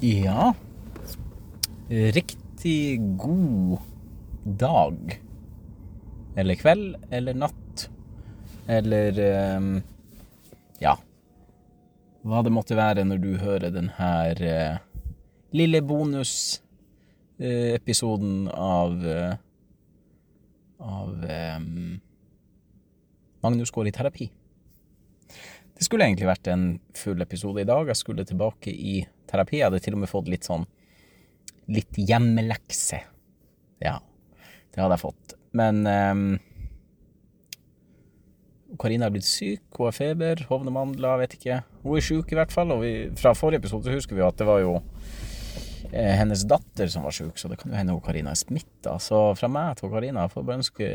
Ja. Riktig god dag. Eller kveld, eller natt. Eller ehm, ja. Hva det måtte være når du hører den her eh, lille bonusepisoden av eh, av um, Magnus går i terapi. Det skulle egentlig vært en full episode i dag. Jeg skulle tilbake i terapi. Jeg hadde til og med fått litt sånn litt hjemmelekse. Ja, det hadde jeg fått. Men um, Karina er blitt syk, hun har feber, hovne mandler, vet ikke. Hun er syk i hvert fall, og vi, fra forrige episode husker vi at det var jo eh, hennes datter som var syk, så det kan jo hende hun Karina er smitta. Så fra meg til Karina får jeg bare ønske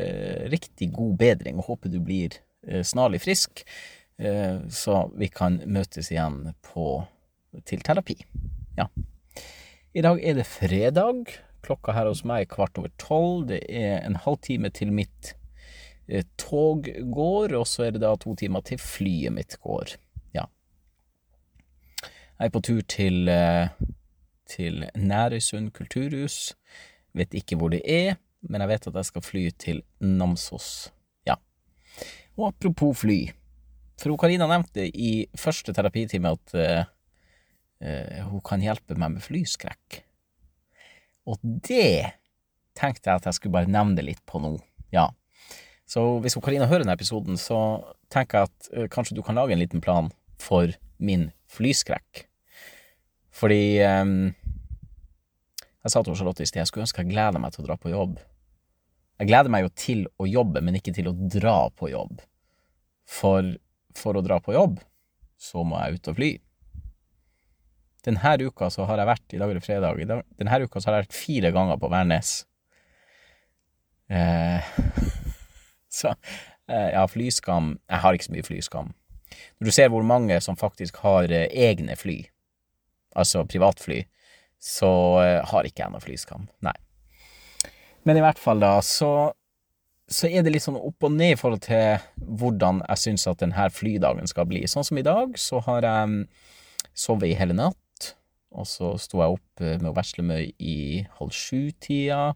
riktig god bedring, og håper du blir eh, snarlig frisk. Eh, så vi kan møtes igjen på, til terapi. Ja. I dag er det fredag. Klokka her hos meg er kvart over tolv. Det er en halvtime til mitt eh, tog går, og så er det da to timer til flyet mitt går. Ja. Jeg er på tur til, eh, til Nærøysund kulturhus. Vet ikke hvor det er, men jeg vet at jeg skal fly til Namsos. Ja. Og apropos fly. For Karina nevnte i første terapitime at uh, hun kan hjelpe meg med flyskrekk. Og det tenkte jeg at jeg skulle bare nevne litt på nå. Ja. Så hvis Karina hører denne episoden, så tenker jeg at uh, kanskje du kan lage en liten plan for min flyskrekk. Fordi um, Jeg sa til Charlotte i sted jeg skulle ønske jeg gleder meg til å dra på jobb. Jeg gleder meg jo til å jobbe, men ikke til å dra på jobb. For for å dra på jobb, så må jeg ut og fly. Denne uka så har jeg vært, i dag eller fredag, denne uka så har jeg vært fire ganger på Værnes. Eh, så eh, ja, flyskam Jeg har ikke så mye flyskam. Når du ser hvor mange som faktisk har eh, egne fly, altså privatfly, så eh, har ikke jeg noe flyskam. Nei. Men i hvert fall, da, så så er det litt sånn opp og ned i forhold til hvordan jeg syns at denne flydagen skal bli. Sånn som i dag, så har jeg mm, sovet i hele natt, og så sto jeg opp eh, med å vesle meg i halv sju-tida,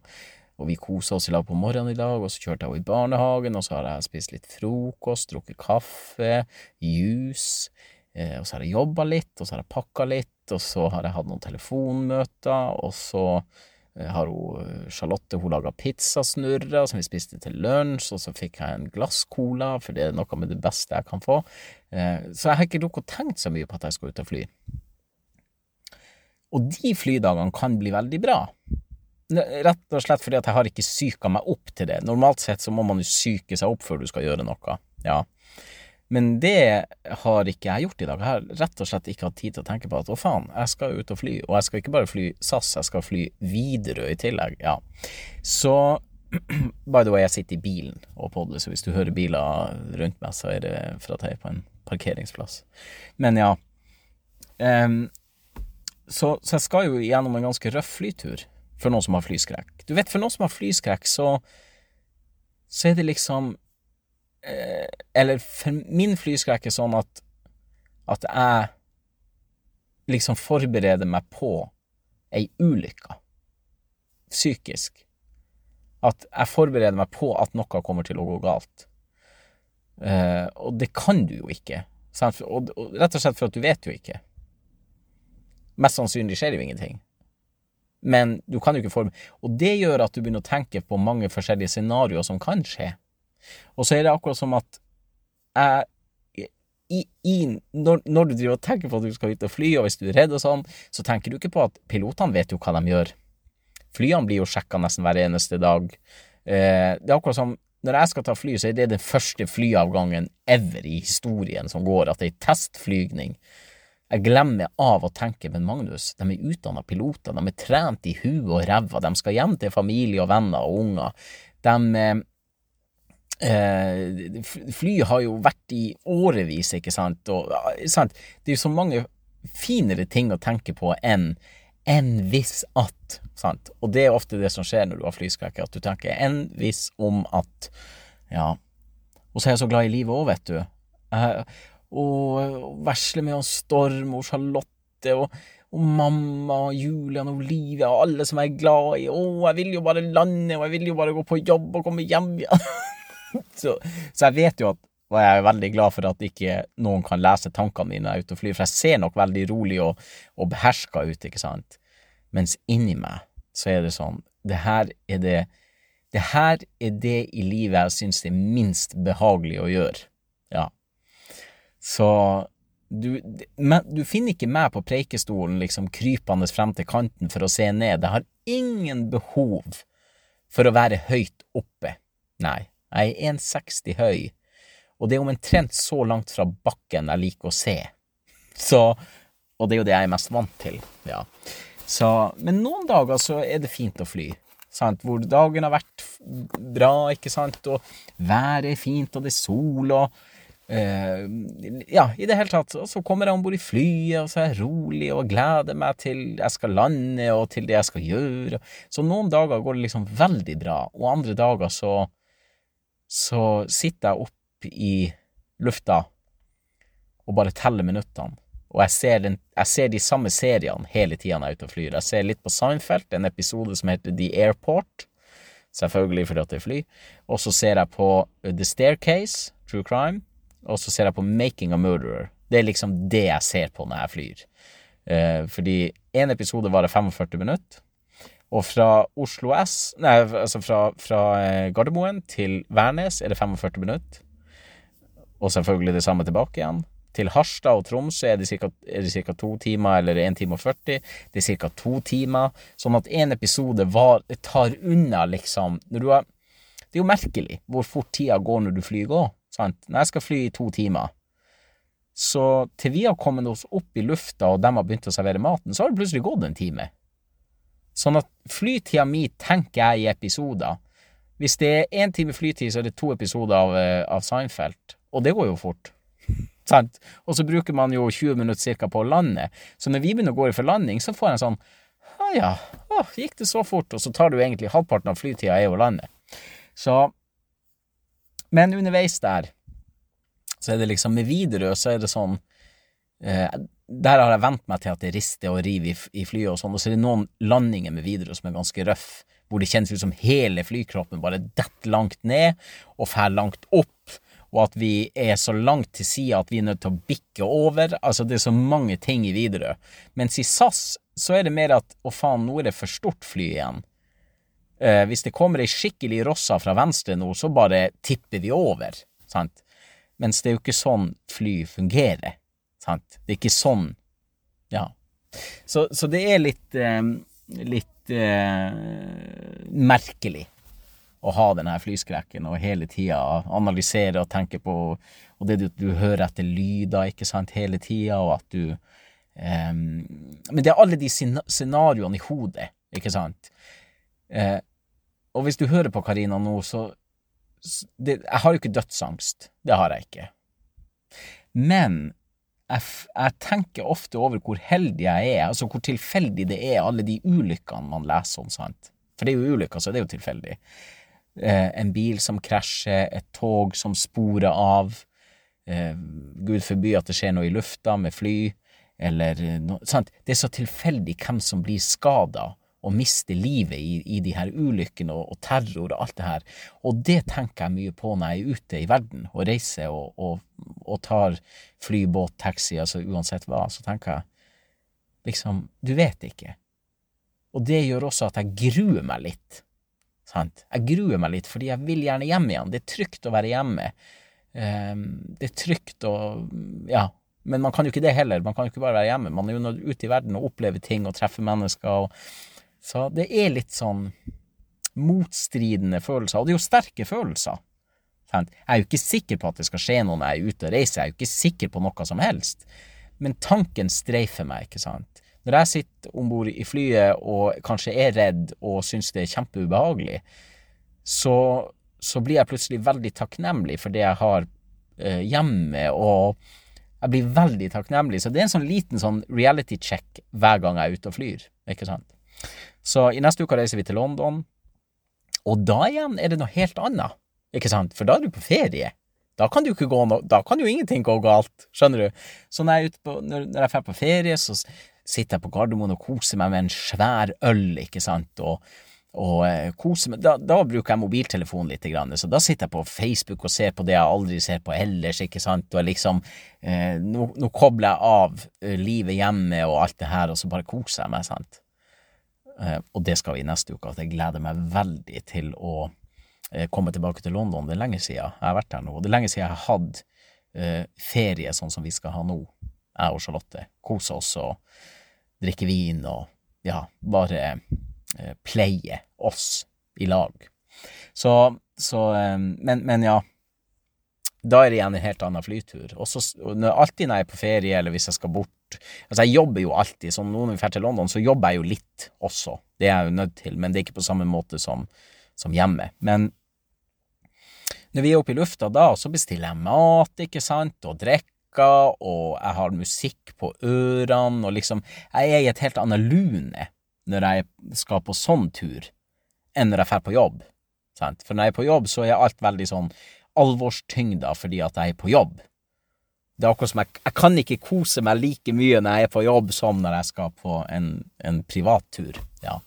og vi kosa oss i lag på morgenen i dag, og så kjørte jeg henne i barnehagen, og så har jeg spist litt frokost, drukket kaffe, juice, eh, og så har jeg jobba litt, og så har jeg pakka litt, og så har jeg hatt noen telefonmøter, og så Eh, har hun Charlotte hun laga pizzasnurrer som vi spiste til lunsj, og så fikk jeg en glass cola, for det er noe med det beste jeg kan få. Så jeg har ikke rukket å tenke så mye på at jeg skal ut og fly. Og de flydagene kan bli veldig bra. Rett og slett fordi at jeg har ikke psyka meg opp til det. Normalt sett så må man jo psyke seg opp før du skal gjøre noe. Ja. Men det har ikke jeg gjort i dag. Jeg har rett og slett ikke hatt tid til å tenke på at å faen, jeg skal ut og fly, og jeg skal ikke bare fly SAS, jeg skal fly Widerøe i tillegg. Ja. Så by the way, jeg sitter i bilen og podler, så hvis du hører biler rundt meg, så er det for at jeg er på en parkeringsplass. Men ja. Um, så, så, jeg skal jo gjennom en ganske røff flytur for noen som har flyskrekk. Du vet, for noen som har flyskrekk, så, så er det liksom Eh, eller for min flyskrekk er sånn at at jeg liksom forbereder meg på ei ulykke. Psykisk. At jeg forbereder meg på at noe kommer til å gå galt. Eh, og det kan du jo ikke. Og, og, rett og slett for at du vet jo ikke. Mest sannsynlig skjer det jo ingenting. Men du kan jo ikke forme Og det gjør at du begynner å tenke på mange forskjellige scenarioer som kan skje. Og så er det akkurat som at jeg i, i, når, når, du driver og tenker på at du skal ut og fly, og hvis du er redd og sånn, så tenker du ikke på at pilotene vet jo hva de gjør. Flyene blir jo sjekka nesten hver eneste dag. Eh, det er akkurat som når jeg skal ta fly, så er det den første flyavgangen ever i historien som går, at det er testflygning. Jeg glemmer av å tenke, men Magnus, de er utdanna piloter, de er trent i huet og ræva, de skal hjem til familie og venner og unger. De, eh, Eh, fly har jo vært i årevis, ikke sant, og sant? det er jo så mange finere ting å tenke på enn enn hvis at, sant, og det er ofte det som skjer når du har flyskrekk, at du tenker enn hvis om at, ja, og så er jeg så glad i livet òg, vet du, eh, og vesle med å Storm og Charlotte og, og mamma og Julian og Olivia og alle som jeg er glad i. Å, jeg vil jo bare lande, og jeg vil jo bare gå på jobb og komme hjem igjen. så, så, jeg vet jo at og jeg er veldig glad for at ikke noen kan lese tankene mine ute og flyr, for jeg ser nok veldig rolig og, og beherska ut, ikke sant, mens inni meg så er det sånn, det her er det det her er det i livet jeg syns er minst behagelig å gjøre. Så du, men, du finner ikke meg på preikestolen liksom krypende frem til kanten for å se ned. Jeg har ingen behov for å være høyt oppe. Nei, jeg er 1,60 høy, og det er omtrent så langt fra bakken jeg liker å se. Så Og det er jo det jeg er mest vant til, ja. Så Men noen dager så er det fint å fly sant? hvor dagen har vært bra, ikke sant, og været er fint, og det er sol, og uh, Ja, i det hele tatt. Og så kommer jeg om bord i flyet, og så er jeg rolig og gleder meg til jeg skal lande, og til det jeg skal gjøre. Så noen dager går det liksom veldig bra, og andre dager så så sitter jeg opp i lufta og bare teller minuttene og jeg ser, den, jeg ser, de samme seriene hele tida når jeg er ute og flyr. Jeg ser litt på Seinfeld, en episode som heter The Airport, selvfølgelig fordi at det er fly. Og så ser jeg på The Staircase, True Crime, og så ser jeg på Making a Murderer. Det er liksom det jeg ser på når jeg flyr. Eh, fordi én episode varer 45 minutter. Og fra Oslo S, nei, altså fra, fra uh, Gardermoen til Værnes er det 45 minutter. Og selvfølgelig det samme tilbake igjen. Til Harstad og Tromsø er det ca. to timer, eller 1 time og 40. Det er ca. to timer. Sånn at én episode var, tar unna, liksom har, Det er jo merkelig hvor fort tida går når du flyr òg. Når jeg skal fly i to timer, så til vi har kommet oss opp i lufta og de har begynt å servere maten, så har det plutselig gått en time. Sånn at flytida mi tenker jeg i episoder. Hvis det er én time flytid, så er det to episoder av, eh, av Seinfeld. Og det går jo fort. Sant? Og så bruker man jo 20 minutter cirka på å lande. Så når vi begynner å gå for landing, så får jeg en sånn Å ja, å, gikk det så fort? Og så tar du egentlig halvparten av flytida er å lande. Så Men underveis der, så er det liksom Med Widerøe så er det sånn eh, Der har jeg vent meg til at det rister og river i, i flyet og sånn, og så er det noen landinger med Widerøe som er ganske røff, hvor det kjennes ut som hele flykroppen bare detter langt ned og fer langt opp og at vi er så langt til sida at vi er nødt til å bikke over. Altså, det er så mange ting i Widerøe. Mens i SAS så er det mer at å faen, nå er det for stort fly igjen. Eh, hvis det kommer ei skikkelig rossa fra venstre nå, så bare tipper vi over, sant. Mens det er jo ikke sånn fly fungerer, sant. Det er ikke sånn, ja. Så, så det er litt, eh, litt eh, merkelig å ha denne flyskrekken og hele tida analysere og tenke på Og det du, du hører etter lyder, ikke sant, hele tida, og at du um, Men det er alle de scenarioene i hodet, ikke sant. Uh, og hvis du hører på Karina nå, så det, Jeg har jo ikke dødsangst. Det har jeg ikke. Men jeg, jeg, tenker ofte over hvor heldig jeg er, altså hvor tilfeldig det er, alle de ulykkene man leser om, sant. For det er jo ulykker, så det er jo tilfeldig. Eh, en bil som krasjer, et tog som sporer av. Eh, Gud forby at det skjer noe i lufta med fly, eller noe sant. Det er så tilfeldig hvem som blir skada og mister livet i, i de her ulykkene og, og, terror og alt det her. Og det tenker jeg mye på når jeg er ute i verden og reiser og, og, og tar fly, båt, taxi, altså uansett hva. Så tenker jeg liksom, du vet ikke. Og det gjør også at jeg gruer meg litt Sant? Jeg gruer meg litt, fordi jeg vil gjerne hjem igjen. Det er trygt å være hjemme. Um, det er trygt å Ja. Men man kan jo ikke det heller. Man kan jo ikke bare være hjemme. Man er jo ute i verden og opplever ting og treffer mennesker. Og, så det er litt sånn motstridende følelser. Og det er jo sterke følelser. Jeg er jo ikke sikker på at det skal skje noe når jeg er ute og reiser. Jeg er jo ikke sikker på noe som helst. Men tanken streifer meg, ikke sant. Når jeg sitter om bord i flyet og kanskje er redd og syns det er kjempeubehagelig, så, så, blir jeg plutselig veldig takknemlig for det jeg har eh, hjemme, og jeg blir veldig takknemlig. Så det er en sånn liten sånn reality check hver gang jeg er ute og flyr, ikke sant. Så i neste uke reiser vi til London, og da igjen er det noe helt annet, ikke sant, for da er du på ferie. Da kan du ikke gå no da kan jo ingenting gå galt, skjønner du. Så når jeg på, når jeg drar på ferie, så sitter jeg på Gardermoen og koser meg med en svær øl, ikke sant, og, og eh, koser meg da, da, bruker jeg mobiltelefonen litt, grann, så da sitter jeg på Facebook og ser på det jeg aldri ser på ellers, ikke sant, og liksom eh, nå, nå, kobler jeg av eh, livet hjemme og alt det her, og så bare koser jeg meg, sant. Eh, og det skal vi neste uke, at jeg gleder meg veldig til å eh, komme tilbake til London. Det er lenge siden jeg har vært her nå, det er lenge siden jeg har hatt eh, ferie sånn som vi skal ha nå, jeg og Charlotte. Kose oss og drikke vin og ja, bare pleie oss i lag. Så, så men, men, ja. Da er det igjen en helt annen flytur. Og så alltid når jeg er på ferie, eller hvis jeg skal bort Altså, jeg jobber jo alltid, så når vi drar til London, så jobber jeg jo litt også. Det er jeg jo nødt til, men det er ikke på samme måte som, som hjemme. Men når vi er oppe i lufta da, så bestiller jeg mat, ikke sant, og drikker, og jeg har musikk på ørene, og liksom Jeg er i et helt annet lune når jeg skal på sånn tur, enn når jeg drar på jobb. Sant? For når jeg er på jobb, så er alt veldig sånn alvorstyngda fordi at jeg er på jobb. Det er akkurat som jeg, jeg kan ikke kose meg like mye når jeg er på jobb som når jeg skal på en, en privattur. Ja.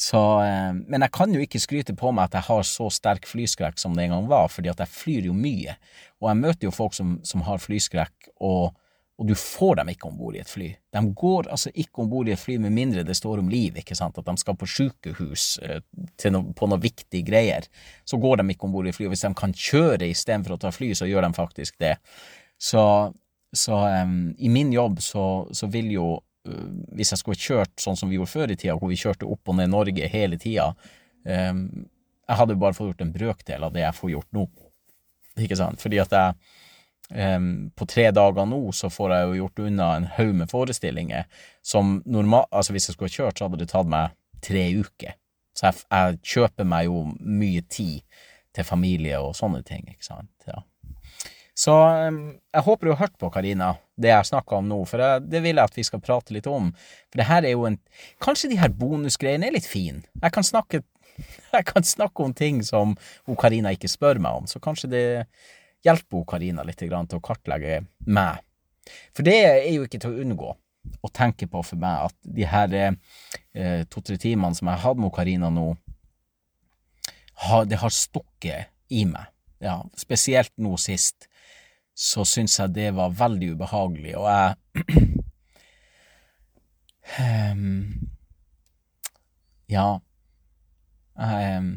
Så, eh, men jeg kan jo ikke skryte på meg at jeg har så sterk flyskrekk som det en gang var, fordi at jeg flyr jo mye. Og jeg møter jo folk som, som har flyskrekk, og, og, du får dem ikke om bord i et fly. De går altså ikke om bord i et fly med mindre det står om liv, ikke sant, at de skal på sykehus eh, no, på noe viktige greier. Så går de ikke om bord i et fly. Hvis de kan kjøre istedenfor å ta fly, så gjør de faktisk det. Så, så um, i min jobb så, så vil jo uh, hvis jeg skulle kjørt sånn som vi gjorde før i tida, hvor vi kjørte opp og ned Norge hele tida um, Jeg hadde jo bare fått gjort en brøkdel av det jeg får gjort nå, ikke sant? Fordi at jeg På tre dager nå så får jeg jo gjort unna en haug med forestillinger som normalt Altså, hvis jeg skulle kjørt, så hadde det tatt meg tre uker. Så jeg, jeg kjøper meg jo mye tid til familie og sånne ting, ikke sant. Ja. Så jeg håper du har hørt på, Karina, det jeg snakka om nå, for jeg, det vil jeg at vi skal prate litt om. For det her er jo en Kanskje de her bonusgreiene er litt fine. Jeg kan snakke jeg kan snakke om ting som Karina ikke spør meg om, så kanskje det hjelper Karina litt til å kartlegge meg. For det er jo ikke til å unngå å tenke på for meg at de her eh, to-tre timene som jeg har hatt med Karina nå, har, det har stukket i meg. Ja, spesielt nå sist så syns jeg det var veldig ubehagelig, og jeg um, Ja. Jeg, um,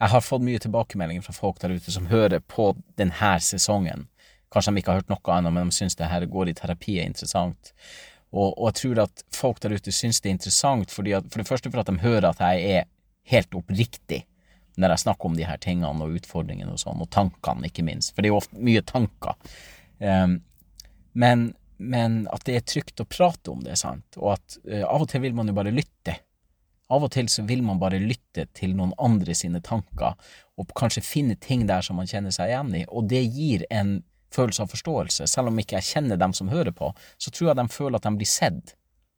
jeg har fått mye tilbakemeldinger fra folk der ute som hører på denne sesongen. Kanskje de ikke har hørt noe annet, men de syns det her går i terapi er interessant. Og, og, jeg tror at folk der ute syns det er interessant at, for det første for at de hører at jeg er helt oppriktig når jeg snakker om de her tingene og utfordringene og sånn, og tankene, ikke minst, for det er jo ofte mye tanker. Um, men, men, at det er trygt å prate om det, sant, og at uh, av og til vil man jo bare lytte. Av og til så vil man bare lytte til noen andre sine tanker, og kanskje finne ting der som man kjenner seg igjen i, og det gir en følelse av forståelse. Selv om ikke jeg kjenner dem som hører på, så tror jeg de føler at de blir sett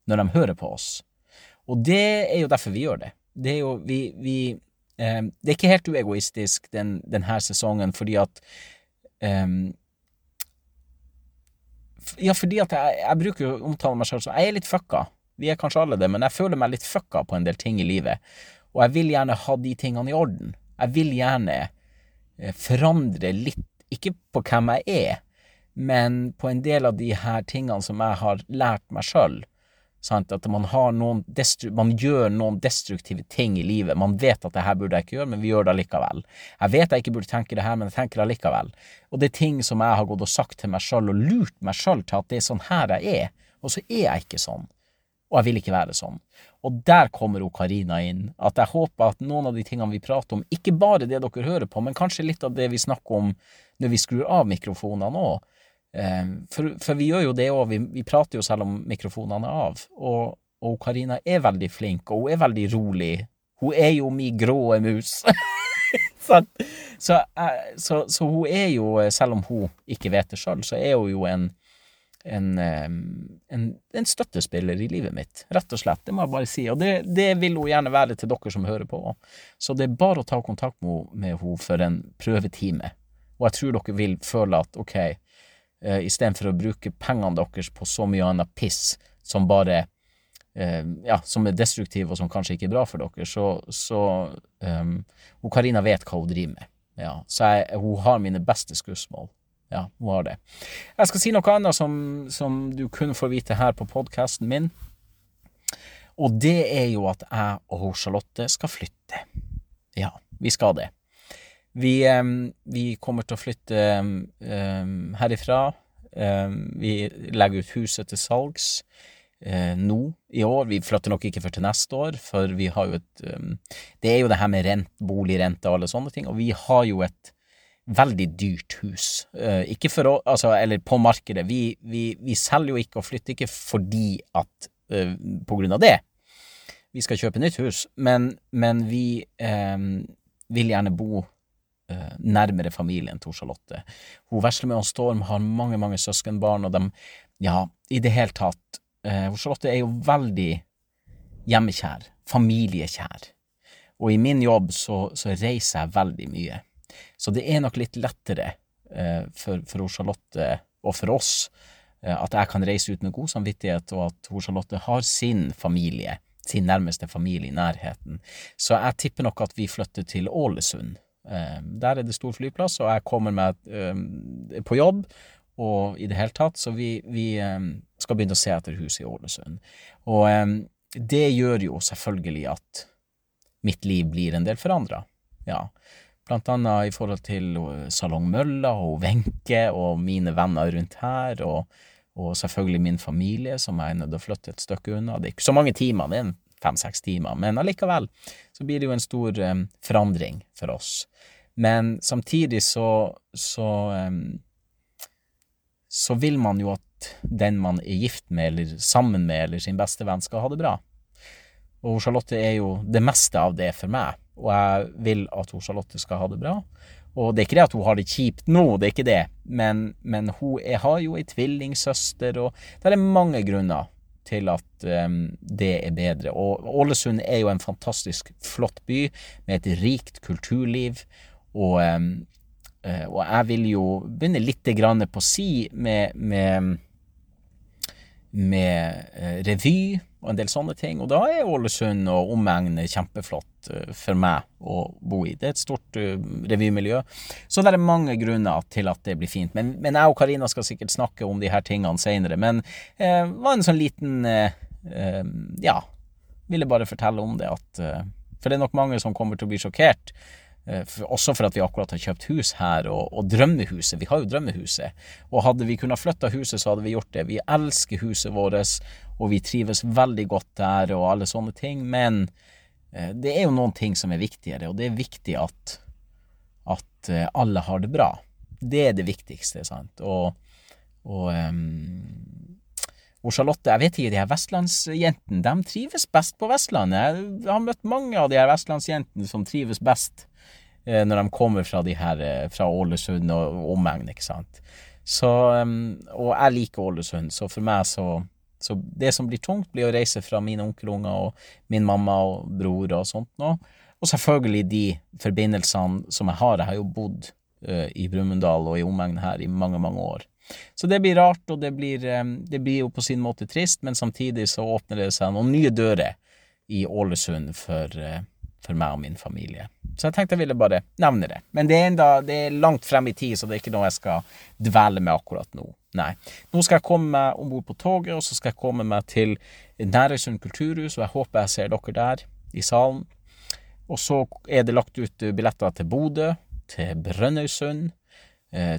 når de hører på oss. Og det er jo derfor vi gjør det. Det er jo, vi, vi eh, det er ikke helt uegoistisk den, denne sesongen, fordi at eh, Ja, fordi at jeg, jeg bruker å omtale meg selv som Jeg er litt fucka. Vi er kanskje alle det, men jeg føler meg litt fucka på en del ting i livet. Og jeg vil gjerne ha de tingene i orden. Jeg vil gjerne eh, forandre litt, ikke på hvem jeg er, men på en del av de her tingene som jeg har lært meg sjøl. At man, man, gjør noen destruktive ting i livet. Man vet at det her burde jeg ikke gjøre, men vi gjør det allikevel. Jeg vet jeg ikke burde tenke det her, men jeg tenker det allikevel. Og det er ting som jeg har gått og sagt til meg sjøl, og lurt meg sjøl til at det er sånn her jeg er, og så er jeg ikke sånn. Og jeg vil ikke være sånn. Og der kommer hun Karina inn. At jeg håper at noen av de tingene vi prater om, ikke bare det dere hører på, men kanskje litt av det vi snakker om når vi skrur av mikrofonene òg, Ehm, for, for, vi gjør jo det òg, vi, vi, prater jo selv om mikrofonene er av. Og, og Karina er veldig flink, og hun er veldig rolig. Hun er jo mi gråe mus. så, så, eh, så, så, hun er jo, selv om hun ikke vet det sjøl, så er hun jo en, en, en, en, støttespiller i livet mitt, rett og slett. Det må jeg bare si. Og det, det, vil hun gjerne være til dere som hører på. Så det er bare å ta kontakt med, henne for en prøvetime. Og jeg tror dere vil føle at ok, uh, istedenfor å bruke pengene deres på så mye annet piss som bare eh, ja, som er destruktive, og som kanskje ikke er bra for dere, så, så um, Karina vet hva hun driver med. Ja, så jeg, hun har mine beste skussmål. Ja, var det. Jeg skal si noe annet som, som du kun får vite her på podkasten min. Og det er jo at jeg og Charlotte skal flytte. Ja, vi skal det. Vi, vi kommer til å flytte herifra. Vi legger ut huset til salgs uh, nå i år. Vi flytter nok ikke før til neste år, for vi har jo et Det er jo det her med rent, boligrente og alle sånne ting, og vi har jo et veldig dyrt hus. Uh, ikke for å Altså, eller på markedet. Vi, vi, vi selger jo ikke og flytter ikke fordi at uh, På grunn av det vi skal kjøpe nytt hus, men, men vi eh, vil gjerne bo eh, nærmere familien til Charlotte. Hun vesler med Storm har mange, mange søskenbarn, og de, ja, i det hele tatt eh, Charlotte er jo veldig hjemmekjær, familiekjær, og i min jobb så, så reiser jeg veldig mye. Så det er nok litt lettere eh, for, for Charlotte og for oss eh, at jeg kan reise ut med god samvittighet, og at Charlotte har sin familie sin nærmeste familie i nærheten. Så jeg tipper nok at vi flytter til Ålesund. Eh, der er det stor flyplass, og jeg kommer meg på jobb og i det hele tatt, så vi, vi skal begynne å se etter hus i Ålesund. Og det gjør jo selvfølgelig at mitt liv blir en del forandra. Ja. Blant annet i forhold til Salong Mølla og Wenche og mine venner rundt her, og og selvfølgelig min familie, som jeg er nødt til å flytte et stykke unna. Det er ikke så mange timer, det er fem-seks timer, men allikevel så blir det jo en stor um, forandring for oss. Men samtidig så, så um, så vil man jo at den man er gift med, eller sammen med, eller sin beste venn, skal ha det bra. Og Charlotte er jo det meste av det for meg, og jeg vil at Charlotte skal ha det bra. Og det er ikke det at hun har det kjipt nå, det er ikke det, men, men hun er, har jo ei tvillingsøster, og det er mange grunner til at um, det er bedre. Og Ålesund er jo en fantastisk flott by med et rikt kulturliv, og, um, og jeg vil jo begynne litt på si med, med, med uh, revy og en del sånne ting. Og da er Ålesund og omegn kjempeflott eh, for meg å bo i. Det er et stort uh, revymiljø. Så det er mange grunner til at det blir fint. Men, men jeg og Karina skal sikkert snakke om de her tingene seinere. Men det eh, var en sånn liten eh, Ja, ville bare fortelle om det at For det er nok mange som kommer til å bli sjokkert Eh, for, også for at vi akkurat har kjøpt hus her, og, og, drømmehuset. Vi har jo drømmehuset. Og hadde vi kunnet flytte huset, så hadde vi gjort det. Vi elsker huset vårt, og vi trives veldig godt der, og alle sånne ting. Men eh, det er jo noen ting som er viktigere, og det er viktig at, at eh, alle har det bra. Det er det viktigste, sant. Og, og, um, og Charlotte, jeg vet ikke, de her vestlandsjentene, de trives best på Vestlandet. Jeg har møtt mange av de her vestlandsjentene som trives best Eh, når de kommer fra de her eh, fra Ålesund og omegn, ikke sant. Så, og jeg liker Ålesund, så for meg så så det som blir tungt, blir å reise fra mine onkelunger og min mamma og bror og sånt nå. Og selvfølgelig de forbindelsene som jeg har. Jeg har jo bodd uh, i Brumunddal og i omegn her i mange, mange år. Så det blir rart, og det blir, um, det blir jo på sin måte trist, men samtidig så åpner det seg noen nye dører i Ålesund for, uh, for meg og min familie. Så jeg tenkte jeg ville bare nevne det. Men det er, enda, det er langt frem i tid, så det er ikke noe jeg skal dvele med akkurat nå. Nei. Nå skal jeg komme meg om bord på toget, og så skal jeg komme meg til Nærøysund kulturhus, og jeg håper jeg ser dere der i salen. Og så er det lagt ut billetter til Bodø, til Brønnøysund, eh,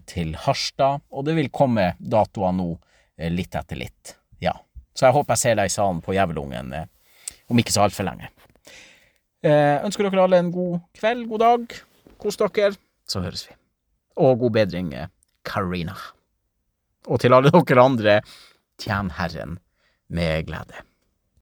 til Harstad, og det vil komme datoer nå eh, litt etter litt. Ja. Så jeg håper jeg ser deg i salen på Jævelungen eh, om ikke så altfor lenge. Eh, ønsker dere alle en god kveld, god dag. Kos dere, så høres vi. Og god bedring, eh, Karina. Og til alle dere andre, tjen Herren med glede.